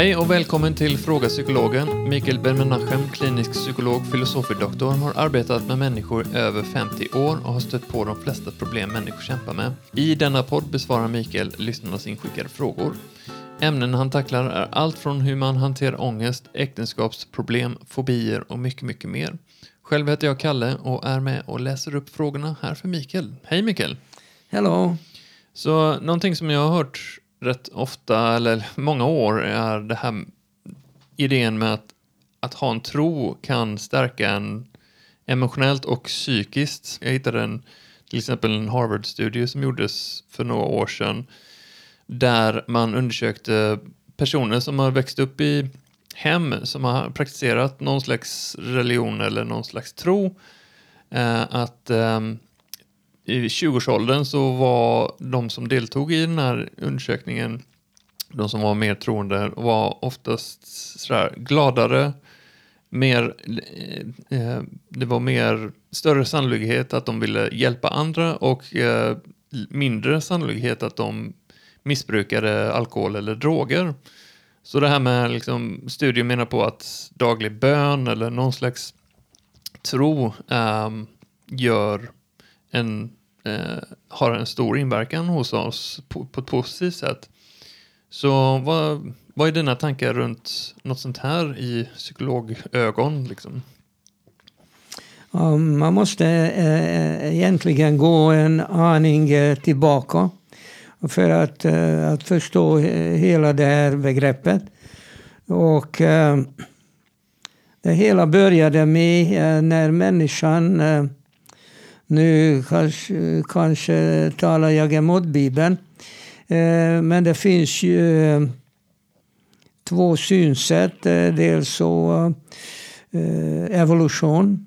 Hej och välkommen till Fråga Psykologen. Mikael Ben-Menachem, klinisk psykolog, filosofidoktor, har arbetat med människor över 50 år och har stött på de flesta problem människor kämpar med. I denna podd besvarar Mikael lyssnarnas inskickade frågor. Ämnen han tacklar är allt från hur man hanterar ångest, äktenskapsproblem, fobier och mycket, mycket mer. Själv heter jag Kalle och är med och läser upp frågorna här för Mikael. Hej Mikael! Hello! Så någonting som jag har hört rätt ofta, eller många år, är det här idén med att, att ha en tro kan stärka en emotionellt och psykiskt. Jag hittade en, till exempel en Harvard-studie som gjordes för några år sedan där man undersökte personer som har växt upp i hem som har praktiserat någon slags religion eller någon slags tro. Eh, att eh, i 20-årsåldern så var de som deltog i den här undersökningen, de som var mer troende, var oftast sådär gladare, mer, eh, eh, det var mer större sannolikhet att de ville hjälpa andra och eh, mindre sannolikhet att de missbrukade alkohol eller droger. Så det här med liksom, studier menar på att daglig bön eller någon slags tro eh, gör en, eh, har en stor inverkan hos oss på, på ett positivt sätt. Så vad, vad är dina tankar runt något sånt här i psykologögon? Liksom? Man måste eh, eh, egentligen gå en aning eh, tillbaka för att, eh, att förstå hela det här begreppet. Och eh, det hela började med eh, när människan eh, nu kanske, kanske talar jag emot Bibeln. Men det finns ju två synsätt. Dels så evolution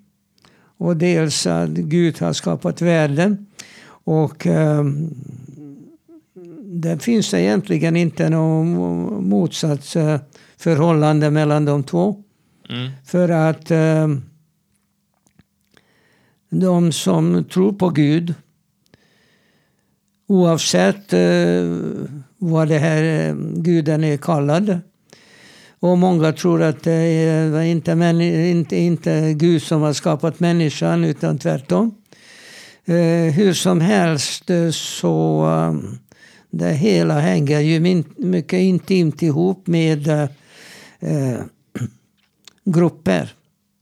och dels att Gud har skapat världen. Och det finns egentligen inte något motsatsförhållande mellan de två. Mm. För att eh, de som tror på Gud oavsett eh, vad det här eh, guden är kallad. Och många tror att det är inte, inte, inte Gud som har skapat människan utan tvärtom. Eh, hur som helst så det hela hänger ju mycket intimt ihop med eh, grupper.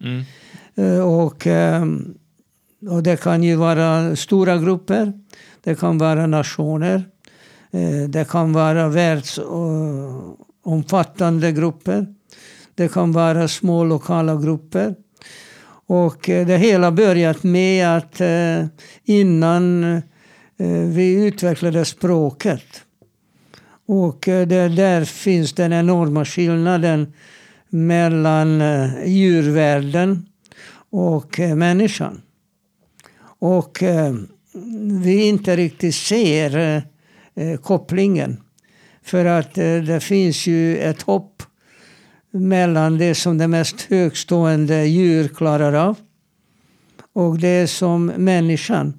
Mm. Och, eh, och det kan ju vara stora grupper. Det kan vara nationer. Eh, det kan vara världsomfattande grupper. Det kan vara små lokala grupper. Och eh, det hela börjat med att eh, innan vi utvecklade språket. Och det, där finns den enorma skillnaden mellan djurvärlden och människan. Och vi inte riktigt ser kopplingen. För att det finns ju ett hopp mellan det som det mest högstående djur klarar av och det som människan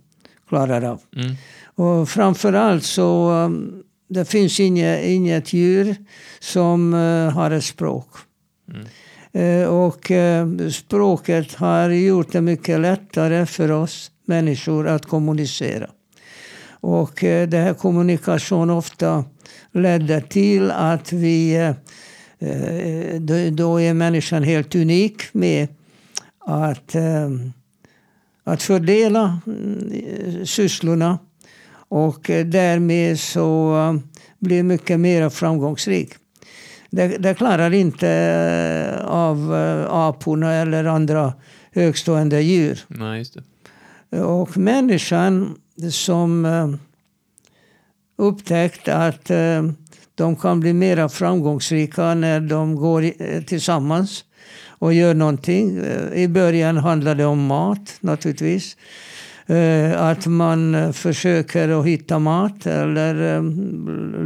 klarar av. Mm. Och framförallt så um, det finns inget, inget djur som uh, har ett språk. Mm. Uh, och uh, språket har gjort det mycket lättare för oss människor att kommunicera. Och eh, det här kommunikation ofta ledde till att vi eh, då är människan helt unik med att eh, att fördela mm, sysslorna och därmed så blir mycket mer framgångsrik. Det, det klarar inte av aporna eller andra högstående djur. Nej, just det. Och människan som eh, upptäckt att eh, de kan bli mer framgångsrika när de går eh, tillsammans och gör någonting. I början handlade det om mat naturligtvis. Att man försöker att hitta mat eller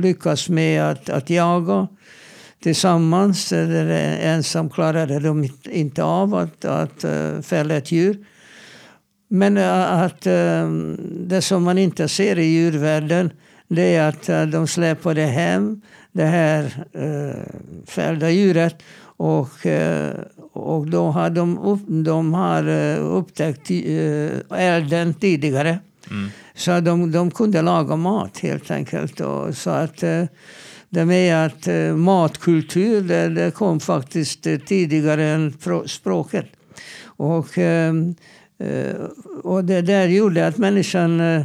lyckas med att, att jaga tillsammans. Eller ensam klarade de inte av att, att fälla ett djur. Men att det som man inte ser i djurvärlden det är att eh, de släpade hem det här eh, fällda djuret och, eh, och då har de, upp, de har eh, upptäckt eh, elden tidigare. Mm. Så de, de kunde laga mat helt enkelt. Och, så att eh, det med att eh, matkultur det, det kom faktiskt eh, tidigare än språket. Och, eh, eh, Eh, och det där gjorde att människan eh,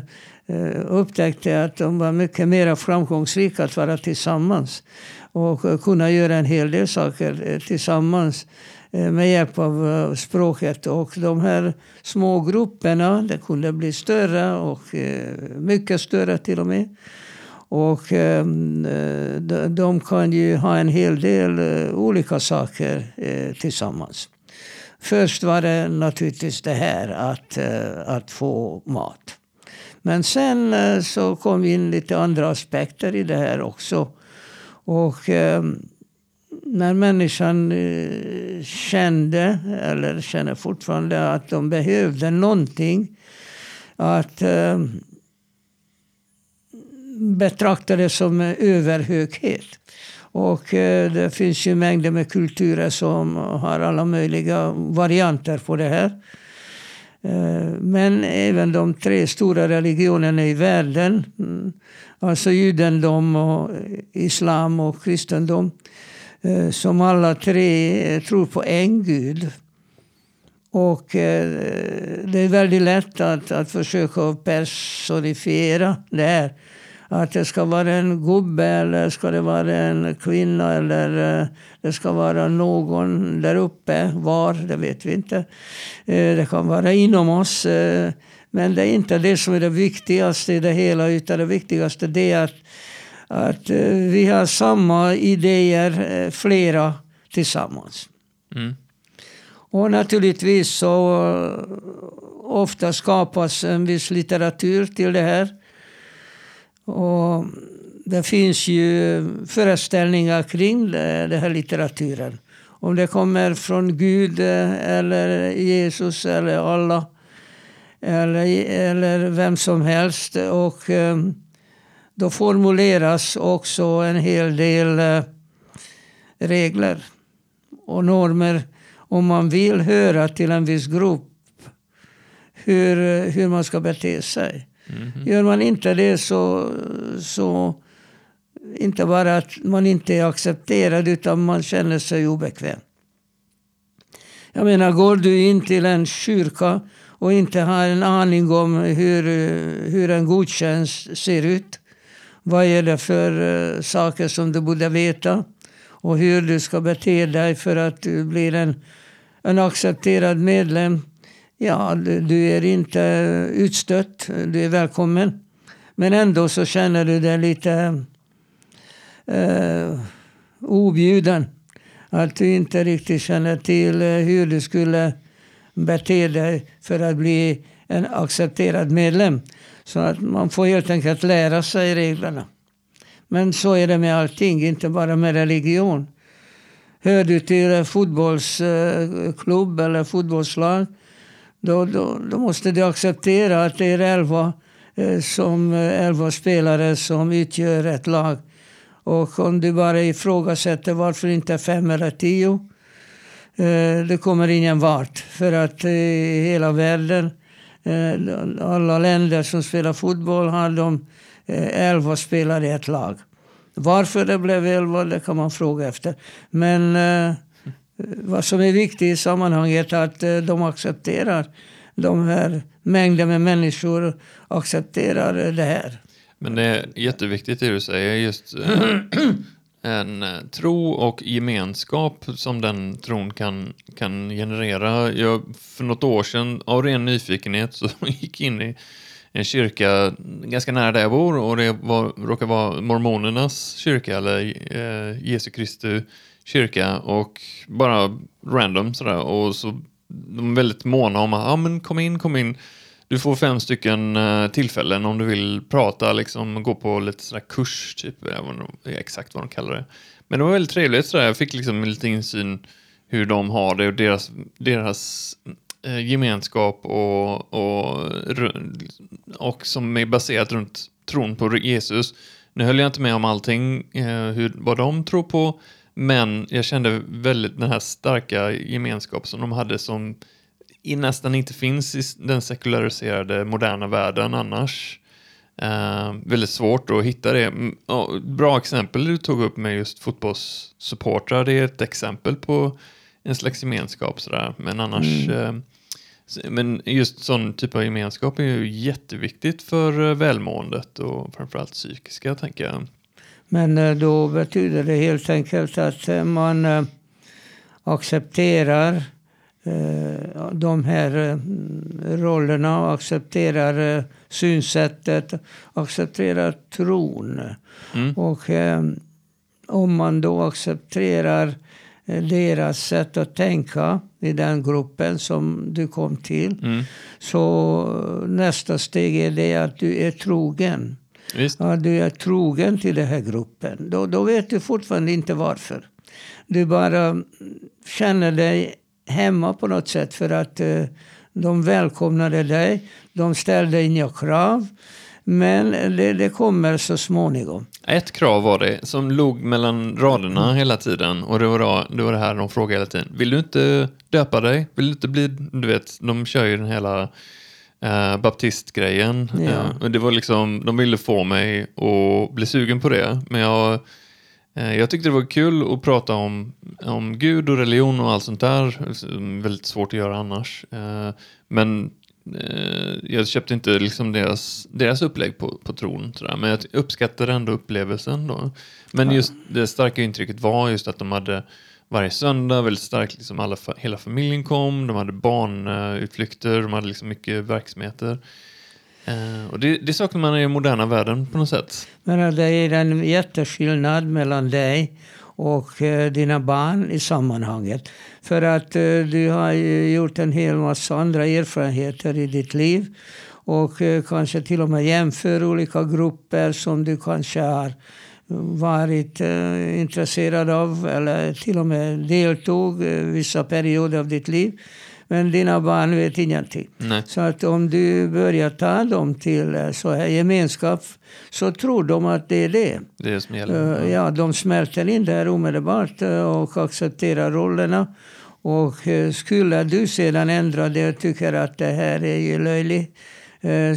eh, upptäckte att de var mycket mer framgångsrika att vara tillsammans och kunna göra en hel del saker tillsammans med hjälp av språket. Och de här små grupperna det kunde bli större och mycket större till och med. Och de, kan ju ha en hel del olika saker tillsammans. Först var det naturligtvis det här att, eh, att få mat. Men sen eh, så kom in lite andra aspekter i det här också. Och ehm, när människan eh, kände, eller känner fortfarande, att de behövde någonting att ehm, betrakta det som överhöghet. Och eh, det finns ju mängder med kulturer som har alla möjliga varianter på det här. Eh, men även de tre stora religionerna i världen, mm, alltså judendom, och islam och kristendom, eh, som alla tre tror på en gud. Och det är väldigt lätt att, att försöka personifiera det här. Att det ska vara en gubbe eller ska det vara en kvinna eller eh, det ska vara någon där uppe. Var, det vet vi inte. Eh, Det kan vara inom oss. eh, Men det är inte det som är det viktigaste i det hela. Utan det viktigaste det är att, att vi har samma idéer, flera tillsammans. Mm. Och naturligtvis så ofta skapas en viss litteratur till det här. Och det finns ju föreställningar kring den här litteraturen. Om det kommer från Gud eller Jesus eller Allah eller, eller vem som helst. Och eh, då formuleras också en hel del eh, regler och normer om man vill höra till en viss grupp hur, hur man ska bete sig. Mhm. Gör man inte det så, så inte bara att man inte är accepterad utan man känner sig obekväm. Jag menar, går du in till en kyrka och inte har en aning om hur, hur en gudstjänst ser ut. Vad är det för eh, saker som du borde veta? Och hur du ska bete dig för att du blir en, en accepterad medlem. Ja, du, du är inte utstött, du är välkommen. Men ändå så känner du dig lite eh, objuden. Att du inte riktigt känner till eh, hur du skulle bete dig för att bli en accepterad medlem. Så att man får helt enkelt lära sig reglerna. Men så är det med allting, inte bara med religion. Hör du till en fotbollsklubb eller fotbollslag då, då, då måste du acceptera att det är elva, eh, som, eh, elva spelare som utgör ett lag. Och om du bara ifrågasätter varför inte fem eller tio, eh, det kommer ingen vart. För att eh, i hela världen, eh, alla länder som spelar fotboll har de eh, elva spelare i ett lag. Varför det blev elva, det kan man fråga efter. Men eh, vad som är viktigt i sammanhanget är att eh, de accepterar de här mängden med människor accepterar det här. Men det är jätteviktigt det du säger, just eh, en eh, tro och gemenskap som den tron kan, kan generera. Jag, för något år sedan, av ren nyfikenhet, så gick in i en kyrka ganska nära där jag bor och det var, råkar vara mormonernas kyrka, eller eh, Jesu Kristi kyrka och bara random sådär och så de är väldigt måna om att, ja men kom in, kom in. Du får fem stycken eh, tillfällen om du vill prata, liksom gå på lite sådär kurs, typ, jag vet inte exakt vad de kallar det. Men det var väldigt trevligt sådär, jag fick liksom lite insyn hur de har det och deras, deras eh, gemenskap och, och, och som är baserat runt tron på Jesus. Nu höll jag inte med om allting, eh, hur, vad de tror på, men jag kände väldigt den här starka gemenskap som de hade som nästan inte finns i den sekulariserade moderna världen annars. Eh, väldigt svårt att hitta det. Mm, Bra exempel du tog upp med just fotbollssupportrar, det är ett exempel på en slags gemenskap sådär. Men annars, eh, s- men just sån typ av gemenskap är ju jätteviktigt för eh, välmåendet och framförallt psykiska tänker jag. Men eh, då betyder det helt enkelt att eh, man eh, accepterar de här rollerna, accepterar synsättet, accepterar tron. Mm. Och om man då accepterar deras sätt att tänka i den gruppen som du kom till, Mm. så nästa steg är det att du är trogen. Visst? Ja, du är trogen till den här gruppen. Då, då vet du fortfarande inte varför. Du bara känner dig hemma på något sätt för att eh, de välkomnade dig. De ställde inga krav. Men det, det kommer så småningom. Ett krav var det som låg mellan raderna hela tiden och det var, det var det här de frågade hela tiden. Vill du inte döpa dig? Vill du inte bli, du vet, de kör ju den hela eh, baptistgrejen. Eh, och det var liksom, de ville få mig att bli sugen på det. Men jag, eh, jag tyckte det var kul att prata om, om Gud och religion och allt sånt där. Som Väldigt svårt att göra annars. Eh, men jag köpte inte liksom deras, deras upplägg på, på tron. Sådär. Men jag uppskattar ändå upplevelsen då. Men just det starka intrycket var just att de hade varje söndag väldigt starkt, liksom alla, hela familjen kom, de hade barnutflykter, de hade liksom mycket verksamheter. Eh, och det, det saknar man i den moderna världen på något sätt. Men eh, det är en jätteskillnad mellan dig och eh, dina barn i sammanhanget. För att eh, du har ju gjort en hel massa andra erfarenheter i ditt liv. Och eh, kanske till och med jämför olika grupper som du kanske har varit eh, intresserad av eller till och med deltog eh, vissa perioder av ditt liv. Men dina barn vet ingenting. Nej. Så att om du börjar ta dem till eh, så här gemenskap så tror de att det är det. Det är det som gäller. Ja, de smälter in där omedelbart eh, och accepterar rollerna. Och skulle du sedan ändra det och tycker att det här är ju löjligt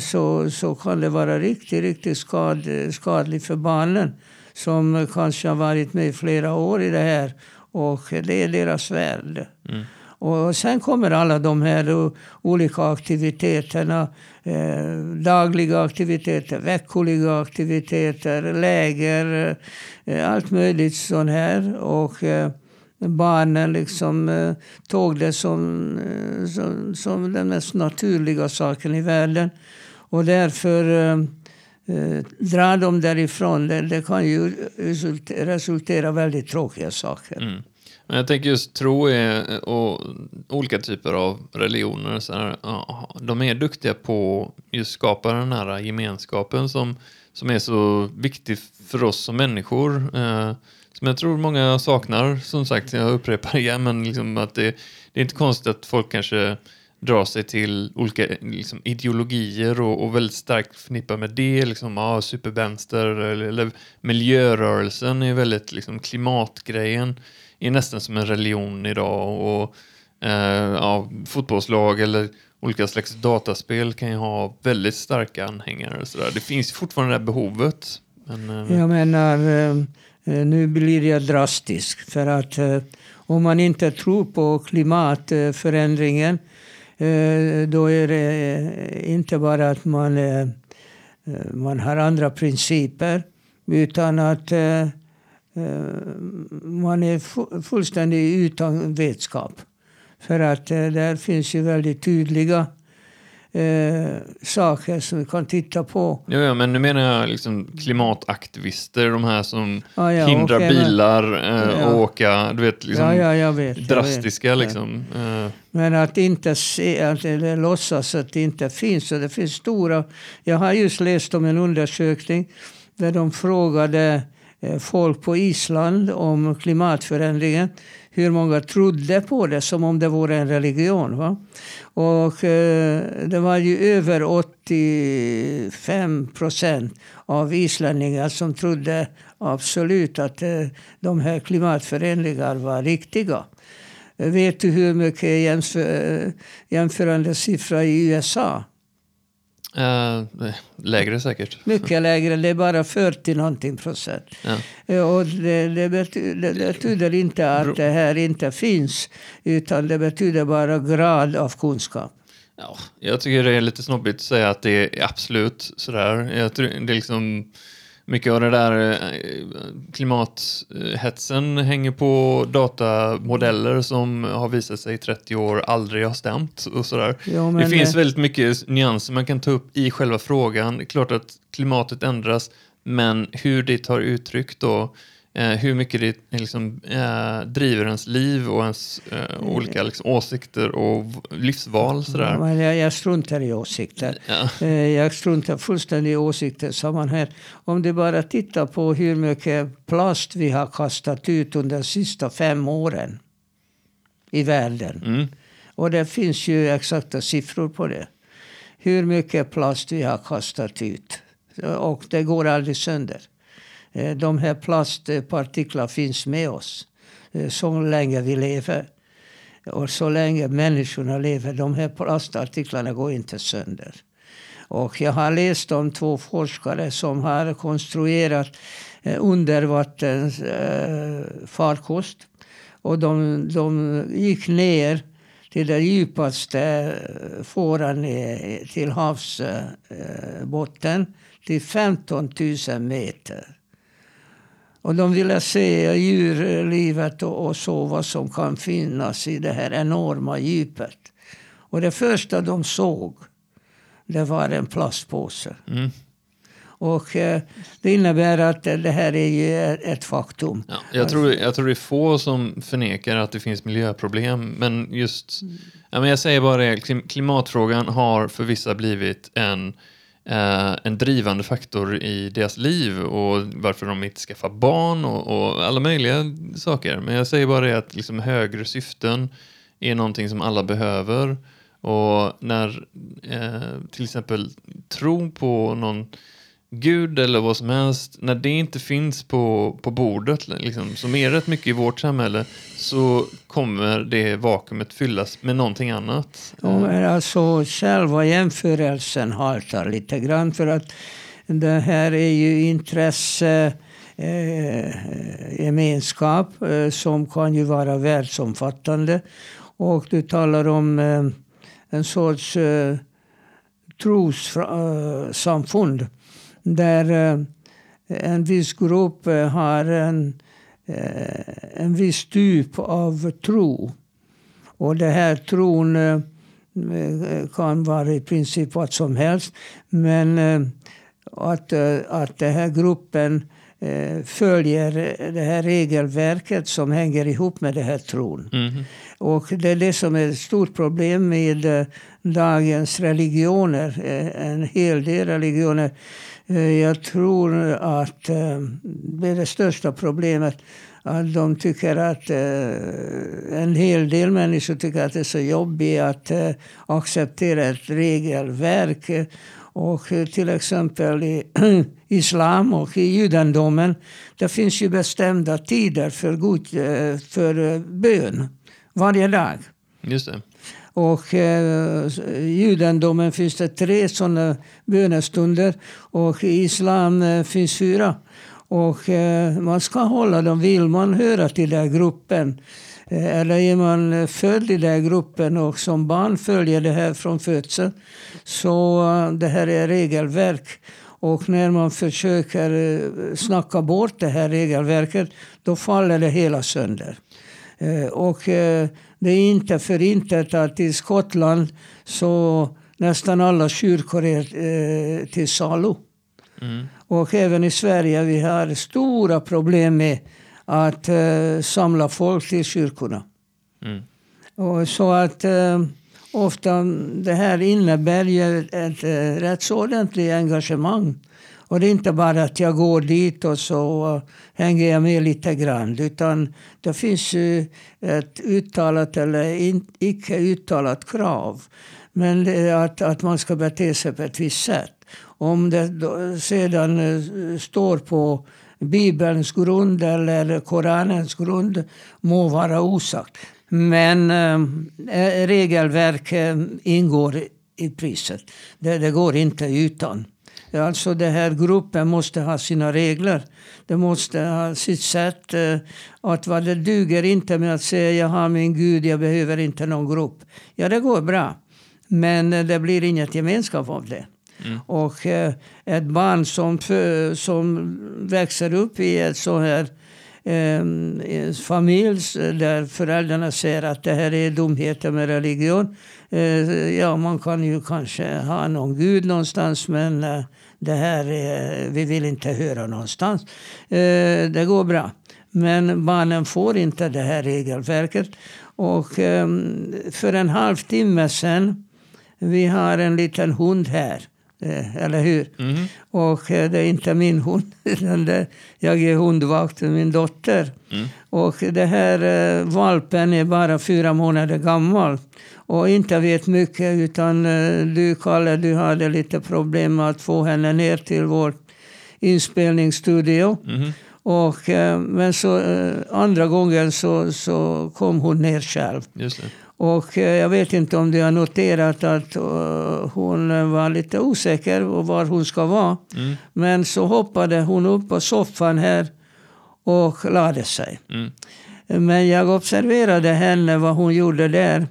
så, så kan det vara riktigt, riktigt skad, skadligt för barnen som kanske har varit med i flera år i det här och det är deras värld. Mm. Och sen kommer alla de här olika aktiviteterna. Eh, dagliga aktiviteter, veckoliga aktiviteter, läger, eh, allt möjligt sånt här. Och eh, barnen liksom eh, tog det som, eh, som, som den mest naturliga saken i världen. Och därför eh, dem därifrån. Det, det kan ju resultera, resultera väldigt tråkiga saker. Mm. Men jag tänker just tro är, eh, och olika typer av religioner, så här, ja, de är duktiga på just skapa den här gemenskapen som, som är så viktig för oss som människor. Eh, som jag tror många saknar, som sagt, jag upprepar igen, men liksom att det, det är inte konstigt att folk kanske drar sig till olika liksom, ideologier och, och väldigt starkt förknippar med det, liksom, ah, supervänster eller, eller miljörörelsen är väldigt, liksom, klimatgrejen är nästan som en religion idag och eh, ja, fotbollslag eller olika slags dataspel kan ju ha väldigt starka anhängare. och Så där. Det finns fortfarande det här behovet. Men, eh, Jag menar, eh, eh, nu blir jag drastisk. För att eh, om man inte tror på klimatförändringen eh, Eh, då är det eh, inte bara att man, eh, man har andra principer utan att man är fullständigt utan vetskap. För att där finns ju väldigt tydliga eh, saker som vi kan titta på. Ja, ja, men nu menar jag liksom klimataktivister, de här som Ah, ja, hindrar men- bilar eh, Ja. att åka, du vet, liksom ja, ja, vet. drastiska liksom. Eh, Men att inte se, att, eller låtsas att det inte finns. Och det finns stora... Jag har just läst om en undersökning där de frågade eh, folk på Island om klimatförändringen hur många trodde på det som om det vore en religion. Va? Och eh, det var ju över 85 procent av islänningar som trodde absolut att eh, de här klimatförändringarna var riktiga. Vet du hur mycket jämför, eh, jämförande siffra i USA? Uh, lägre säkert. Mycket lägre, det är bara 40 någonting procent. Ja. Eh, och det, det, betyder, det, betyder, inte att det här inte finns, utan det betyder bara grad av kunskap. Ja, jag tycker det är lite snobbigt att säga att det är absolut sådär. Jag tror, det är liksom mycket av det där eh, klimathetsen hänger på datamodeller som har visat sig i 30 år aldrig har stämt och sådär. Jo, det finns väldigt mycket nyanser man kan ta upp i själva frågan. Det är klart att klimatet ändras, men hur det tar uttryck då eh, hur mycket det liksom, eh, driver ens liv och ens eh, olika liksom, åsikter och livsval. Sådär. Men jag, jag struntar i åsikter. Ja. Eh, jag struntar fullständigt i åsikter. Sammanhang. Om du bara tittar på hur mycket plast vi har kastat ut under de sista fem åren i världen. Mm. Och det finns ju exakta siffror på det. Hur mycket plast vi har kastat ut. Och det går aldrig sönder. Eh, de här plastpartiklarna finns med oss eh, så länge vi lever. Och så länge människorna lever, de här plastartiklarna går inte sönder. Och jag har läst om två forskare som har konstruerat eh, undervattensfarkost. Och de, de gick ner till den djupaste fåran till havsbotten till 15 000 meter. Och de ville se djurlivet och, och så vad som kan finnas i det här enorma djupet. Och det första de såg, det var en plastpåse. Mm. Och eh, det innebär att det här är ju ett faktum. Ja, jag, tror, jag tror det är få som förnekar att det finns miljöproblem. Men just, ja, men jag säger bara det, klimatfrågan har för vissa blivit en eh, en drivande faktor i deras liv och varför de inte skaffar barn och, och alla möjliga saker. Men jag säger bara det att liksom högre syften är någonting som alla behöver. Och när eh, till exempel tro på någon Gud eller vad som helst, när det inte finns på, på bordet, liksom, som är rätt mycket i vårt samhälle, så kommer det vakuumet fyllas med någonting annat. Ja, men alltså själva jämförelsen haltar lite grann för att det här är ju intresse eh, gemenskap eh, som kan ju vara världsomfattande. Och du talar om eh, en sorts eh, trossamfund. Där eh, en viss grupp eh, har en, eh, en viss typ av tro. Och den här tron kan vara i princip vad som helst. Men att, att den här gruppen följer det här regelverket som hänger ihop med den här tron. Mm. Och det är det som är ett stort problem med dagens religioner. En hel del religioner Eh, jag tror att eh, det är det största problemet. Att de tycker att eh, en hel del människor tycker att det är så jobbigt att acceptera ett regelverk. Och till exempel i islam och i judendomen, det finns ju bestämda tider för, god, för bön varje dag. Just det. Och eh, i judendomen finns det tre sådana bönestunder och i islam eh, finns fyra. Och eh, man ska hålla dem. Vill man höra till den gruppen eh, eller är man född i den gruppen och som barn följer det här från födseln så eh, det här är regelverk. Och när man försöker eh, snacka bort det här regelverket då faller det hela sönder. Och det är inte förintet att i Skottland så nästan alla kyrkor är eh, till salu. Mm. Och även i Sverige vi har stora problem med att eh, samla folk till kyrkorna. Mm. Och så att eh, ofta det här innebär ju ett eh, rätt så ordentligt engagemang Och det är inte bara att jag går dit och så hänger jag med lite grann. Utan det finns ju ett uttalat eller in, icke uttalat krav. Men att, att man ska bete sig på ett visst sätt. Om det då sedan eh, står på Bibelns grund eller Koranens grund må vara osagt. Men äh, regelverk äh, ingår i priset. Det, det, går inte utan. Alltså den här gruppen måste ha sina regler. Det måste ha sitt sätt. Äh, att vad det duger inte med att säga jag har min Gud, jag behöver inte någon grupp. Ja, det går bra. Men det blir inget gemenskap av det. Mm. Och eh, ett barn som, som växer upp i ett så här Ehm, eh, familj eh, där föräldrarna säger att det här är dumheter med religion. Eh, ja, man kan ju kanske ha någon gud någonstans men eh, det här är, vi vill inte höra någonstans. Eh, det går bra. Men barnen får inte det här regelverket. Och eh, för en halvtimme sen, vi har en liten hund här eller hur? Mm. Och eh, det är inte min hund, jag är hundvakt med min dotter. Mm. Och det här eh, valpen är bara fyra månader gammal och inte vet mycket. Utan du, Kalle, du hade lite problem med att få henne ner till vår inspelningsstudio. Mm. Och, men så, andra gången så, så kom hon ner själv. Och eh, jag vet inte om du har noterat att uh, hon var lite osäker på var hon ska vara. Mm. Men så hoppade hon upp på soffan här och lade sig. Mm. Men jag observerade henne, vad hon gjorde där.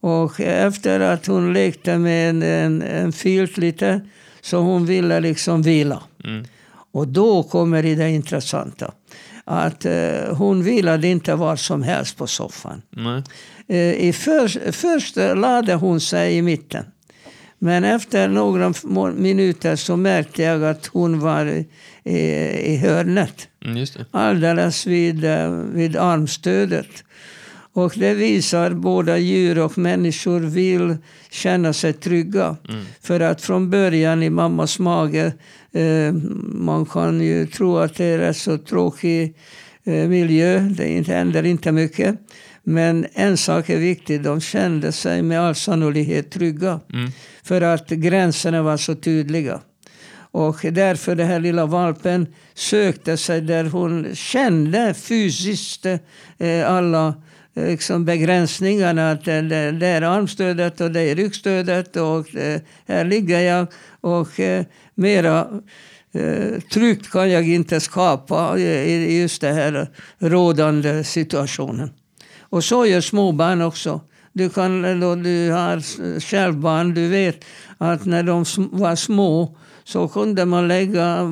Och efter att hon lekte med en, en, en filt lite, så hon ville liksom vila. Mm. Och då kommer det intressanta. Att uh, hon vilade inte var som helst på soffan. Nej. Eh, I för, först lade hon sig i mitten. Men efter några minuter så märkte jag att hon var i, i hörnet. Mm, Alldeles vid, eh, vid armstödet. Och det visar både djur och människor vill känna sig trygga. Mm. För att från början i mammas mage, eh, man kan ju tro att det är en så tråkig eh, miljö, det händer inte mycket. Men en sak är viktig, de kände sig med all sannolikhet trygga. Mm. För att gränserna var så tydliga. Och därför den här lilla valpen sökte sig där hon kände fysiskt eh, alla eh, liksom begränsningarna. Att det, det, är armstödet och det är ryggstödet och eh, här ligger jag. Och mera tryggt kan jag inte skapa i just den här rådande situationen. Och så gör småbarn också. Du, kan, då du har själv barn, du vet att när de var små så kunde man lägga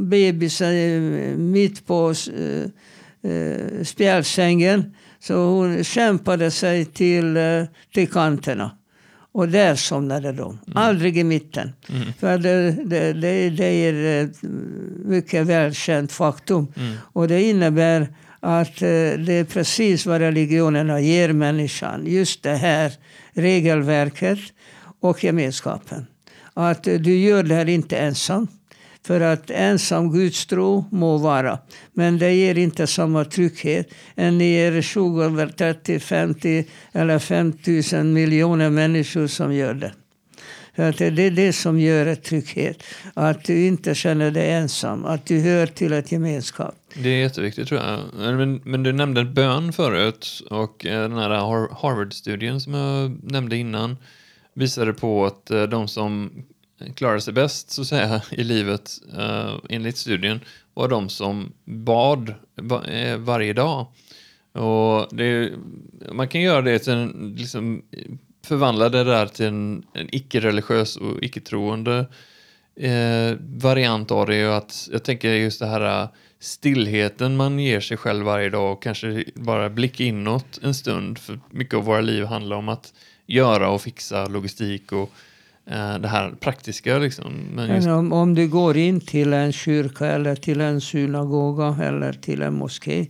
bebisen mitt på eh, eh, spjälsängen. Så hon kämpade sig till, eh, till kanterna. Och där somnade de. Mm. Aldrig i mitten. Mm. För det, det, det, det, är ett mycket välkänt faktum. Mm. Och det innebär att eh, det är precis vad religionerna ger människan. Just det här regelverket och gemenskapen. Att eh, du gör det här inte ensam. För att ensam gudstro må vara. Men det ger inte samma trygghet. Än ni är 20, 30, 50 eller 5 000 miljoner människor som gör det. Att det är det som gör ett trygghet. Att du inte känner dig ensam. Att du hör till ett gemenskap. Det är jätteviktigt tror jag. Men, men du nämnde bön förut och eh, den här Harvard-studien som jag nämnde innan visade på att eh, de som klarade sig bäst så att säga i livet eh, enligt studien var de som bad varje dag. Och det, man kan göra det till en, liksom, förvandla det där till en, en icke-religiös och icke-troende eh, variant av det. Och att, jag tänker just det här eh, stillheten man ger sig själv varje dag och kanske bara blicka inåt en stund. För mycket av våra liv handlar om att göra och fixa logistik och eh, det här praktiska. Liksom. Men just... om, om du går in till en kyrka eller till en synagoga eller till en moské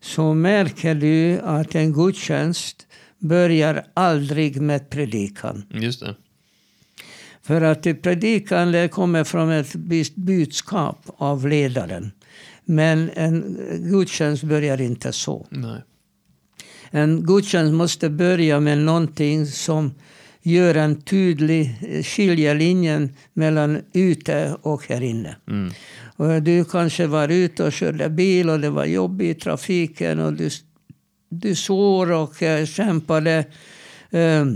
så märker du att en gudstjänst börjar aldrig med predikan. Just det. För att predikan kommer från ett visst budskap av ledaren. Men en gudstjänst börjar inte så. Nej. En gudstjänst måste börja med någonting som gör en tydlig skiljelinje mellan ute och här inne. Mm. Och du kanske var ute och körde bil och det var jobbigt i trafiken och du, du svor och eh, kämpade. Eh, eh,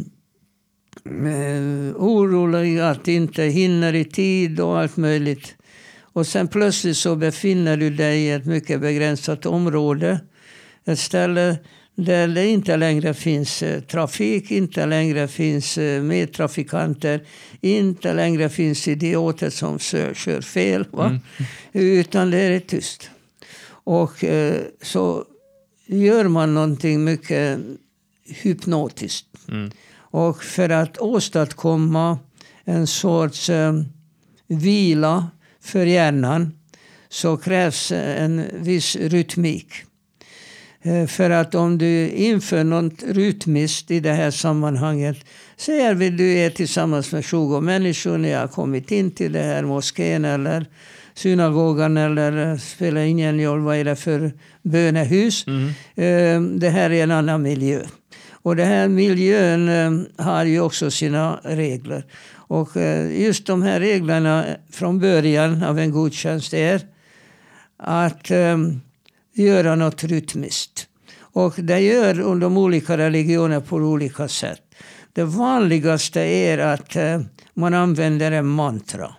orolig att inte hinner i tid och allt möjligt. Och sen plötsligt så befinner du dig i ett mycket begränsat område. Ett ställe där det inte längre finns eh, trafik, inte längre finns medtrafikanter, inte längre finns idioter som kör, fel. Va? Mm. Utan det är tyst. Och så gör man någonting mycket hypnotiskt. Mm. Och för att åstadkomma en sorts eh, vila för hjärnan så krävs en viss rytmik. Eh, För att om du inför något rytmiskt i det här sammanhanget. Säger vi du är tillsammans med 20 människor. Ni har kommit in till det här moskén eller synagogan eller eh, spelar ingen roll vad är det för bönehus. Mm. Eh, Det här är en annan miljö. Och den här miljön eh, har ju också sina regler. Och just de här reglerna från början av en gudstjänst är att göra något rytmiskt. Och det gör de olika religionerna på olika sätt. Det vanligaste är att man använder en mantra.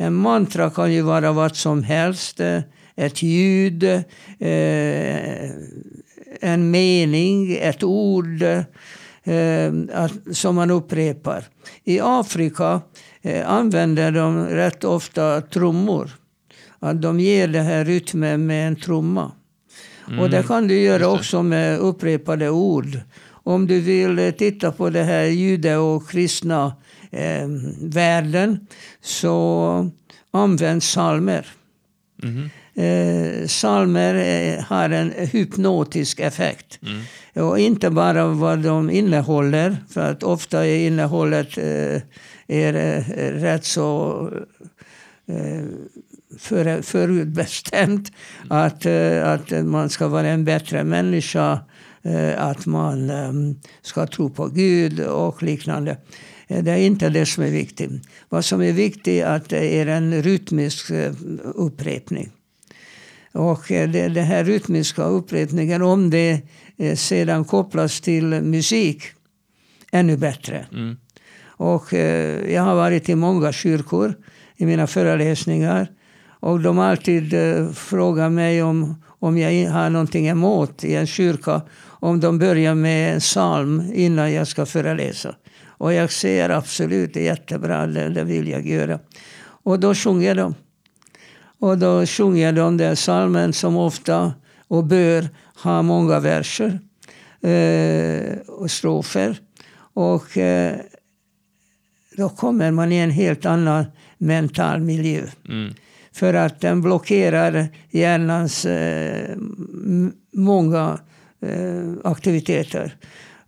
En mantra kan ju vara vad som helst. Ett ljud, eh, en mening, ett ord eh, som man upprepar. I Afrika eh, använder de rätt ofta trummor. Att de ger det här rytmen med en trumma. Och det kan du göra också med upprepade ord. Om du vill titta på det här jude och kristna eh, världen så använd psalmer. Mhm. Eh, psalmer eh, har en hypnotisk effekt. Och inte bara vad de innehåller, för att ofta är innehållet eh, är, eh, rätt så eh, för, förutbestämt. Att, eh, att man ska vara en bättre människa, eh, att man eh, ska tro på Gud och liknande. Eh, Det är inte det som är viktigt. Vad som är viktigt är att det är en rytmisk eh, upprepning. Och eh, det, det här rytmiska upprepningen, om det sedan kopplas till musik, ännu bättre. Mm. Och eh, jag har varit i många kyrkor i mina föreläsningar. Och de alltid eh, frågat mig om, om jag har någonting emot i en kyrka om de börjar med en psalm innan jag ska föreläsa. Och jag säger absolut, det är jättebra, det, det vill jag göra. Och då sjunger de. Och då sjunger de den psalmen som ofta och bör ha många verser eh, och strofer. Och eh, då kommer man i en helt annan mental miljö. Mm. För att den blockerar hjärnans eh, många eh, aktiviteter.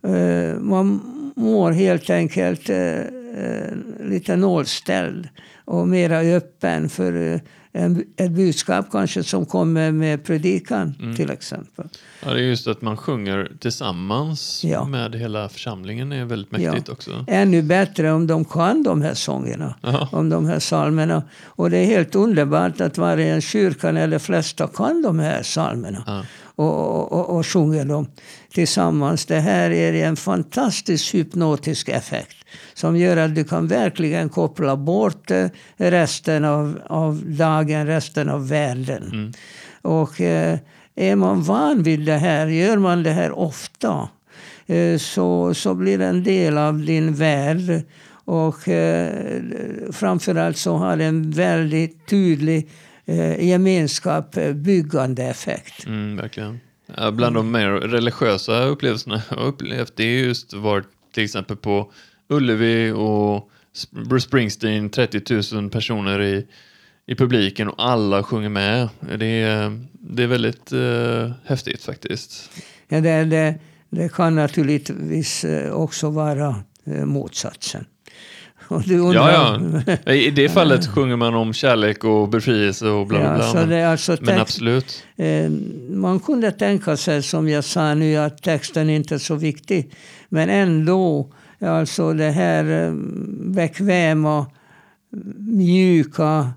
Eh, man mår helt enkelt eh, eh, lite nollställd och mera öppen för eh, en, ett budskap kanske som kommer med predikan till exempel. Ja, det är just att man sjunger tillsammans Ja. med hela församlingen är väldigt mäktigt också. Ännu bättre om de kan de här sångerna, Ja. om de här psalmerna. Och det är helt underbart att varje kyrkan eller flesta kan de här psalmerna. Ja. Och, och, och sjunger dem tillsammans. Det här är en fantastisk hypnotisk effekt som gör att du kan verkligen koppla bort eh, resten av, av dagen, resten av världen. Och eh, är man van vid det här, gör man det här ofta, eh, så, så blir det en del av din värld. Och eh, framförallt så har det en väldigt tydlig eh, gemenskap, eh, byggande effekt. Mm, verkligen. Ja, bland de mer religiösa upplevelserna jag har upplevt det är just varit till exempel på Ullevi och Bruce Springsteen, 30 000 personer i, i publiken och alla sjunger med. Det är, det är väldigt eh, häftigt faktiskt. Ja, det, det, det kan naturligtvis eh, också vara eh, motsatsen. Ja, ja. I det fallet sjunger man om kärlek och befrielse och bla bla Ja, bla. så men, det är alltså men text- absolut. Eh, Man kunde tänka sig, som jag sa nu, att texten inte är så viktig. Men ändå, alltså det här eh, bekväma, mjuka,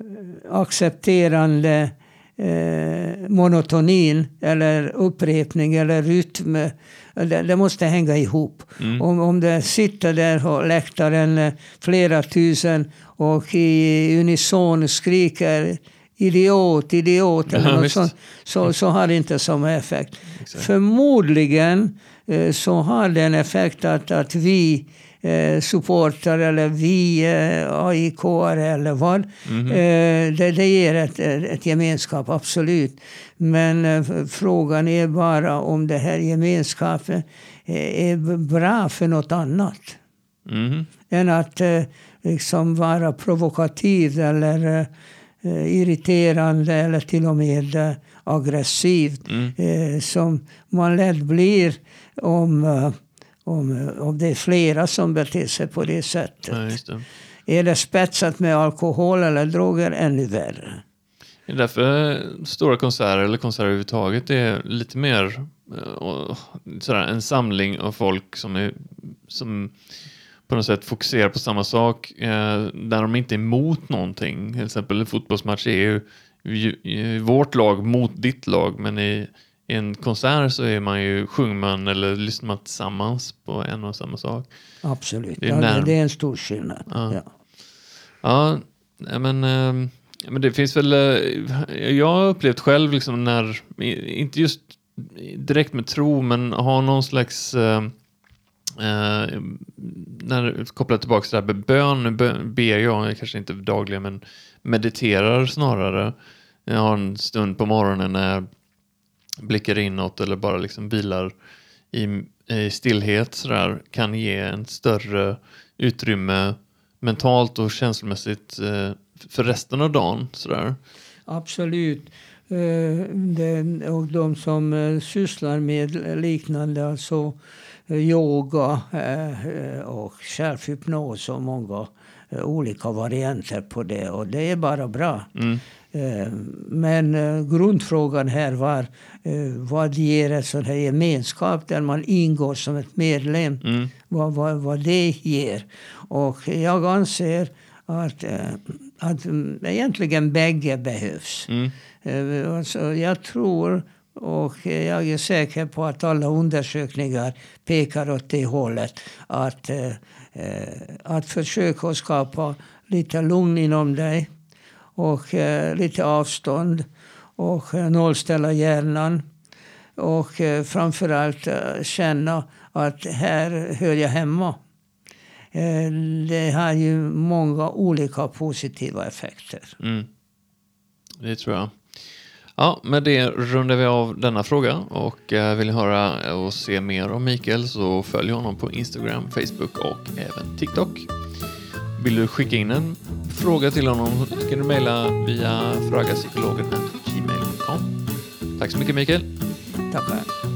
eh, accepterande eh, monotonin eller upprepning eller rytm. Det, det måste hänga ihop. Om, om det sitter där på läktaren eh, flera tusen och i unison skriker idiot, idiot eller Ja, något visst. sånt, så, så har det inte samma effekt. Exakt. Förmodligen eh, så har det en effekt att, att vi eh, supportrar eller vi eh, aik eller vad. Mhm. Eh, det, det ger ett, ett gemenskap, absolut. Men eh, frågan är bara om det här gemenskapen eh, är bra för något annat Mhm. än att eh, liksom vara provokativ eller eh, irriterande eller till och med eh, aggressiv. Mm. Som man lätt blir om, om, om det är flera som beter sig på det sättet. Ja, det. Är det spetsat med alkohol eller droger, ännu värre. Det är därför stora konserter eller konserter överhuvudtaget är lite mer eh, sådär, en samling av folk som, är, som på något sätt fokuserar på samma sak eh, där de inte är emot någonting. Till exempel en fotbollsmatch är ju vårt lag mot ditt lag men i, i en konsert så är man ju, sjunger man eller lyssnar man tillsammans på en och samma sak. Absolut. Det är ja, det, är en stor skillnad. Ja. Ja. Ja, men, eh, men det finns väl... eh, Jag har upplevt själv liksom när, inte just direkt med tro, men ha någon slags... eh, eh, när, kopplat tillbaka till det här med bön, nu ber jag, kanske inte dagligen, men mediterar snarare. Jag har en stund på morgonen när jag blickar inåt eller bara liksom vilar i, i stillhet sådär, kan ge en större utrymme mentalt och känslomässigt eh, för resten av dagen. Sådär. Absolut. Eh, det, och de som eh, sysslar med liknande, alltså eh, yoga och självhypnos och många olika varianter på det. Och det är bara bra. Mm. Eh, Men eh, grundfrågan här var eh, vad ger en sån här gemenskap där man ingår som ett medlem? Mm. Vad, vad, vad det ger. Och jag anser att, att mm, egentligen bägge behövs. Mm. Alltså, jag tror och jag är säker på att alla undersökningar pekar åt det hållet. Att, att försöka skapa lite lugn inom dig och eh, lite avstånd och eh, nollställa hjärnan. Och eh, framförallt eh, känna att här hör jag hemma. Eh, det har ju många olika positiva effekter. Mm. Det tror jag. Ja, med det rundar vi av denna fråga och eh, vill ni höra och se mer om Mikael så följ honom på Instagram, Facebook och även TikTok. Vill du skicka in en fråga till honom så kan du mejla via fragapsykologen.gmail.com. Tack så mycket Mikael. Tackar.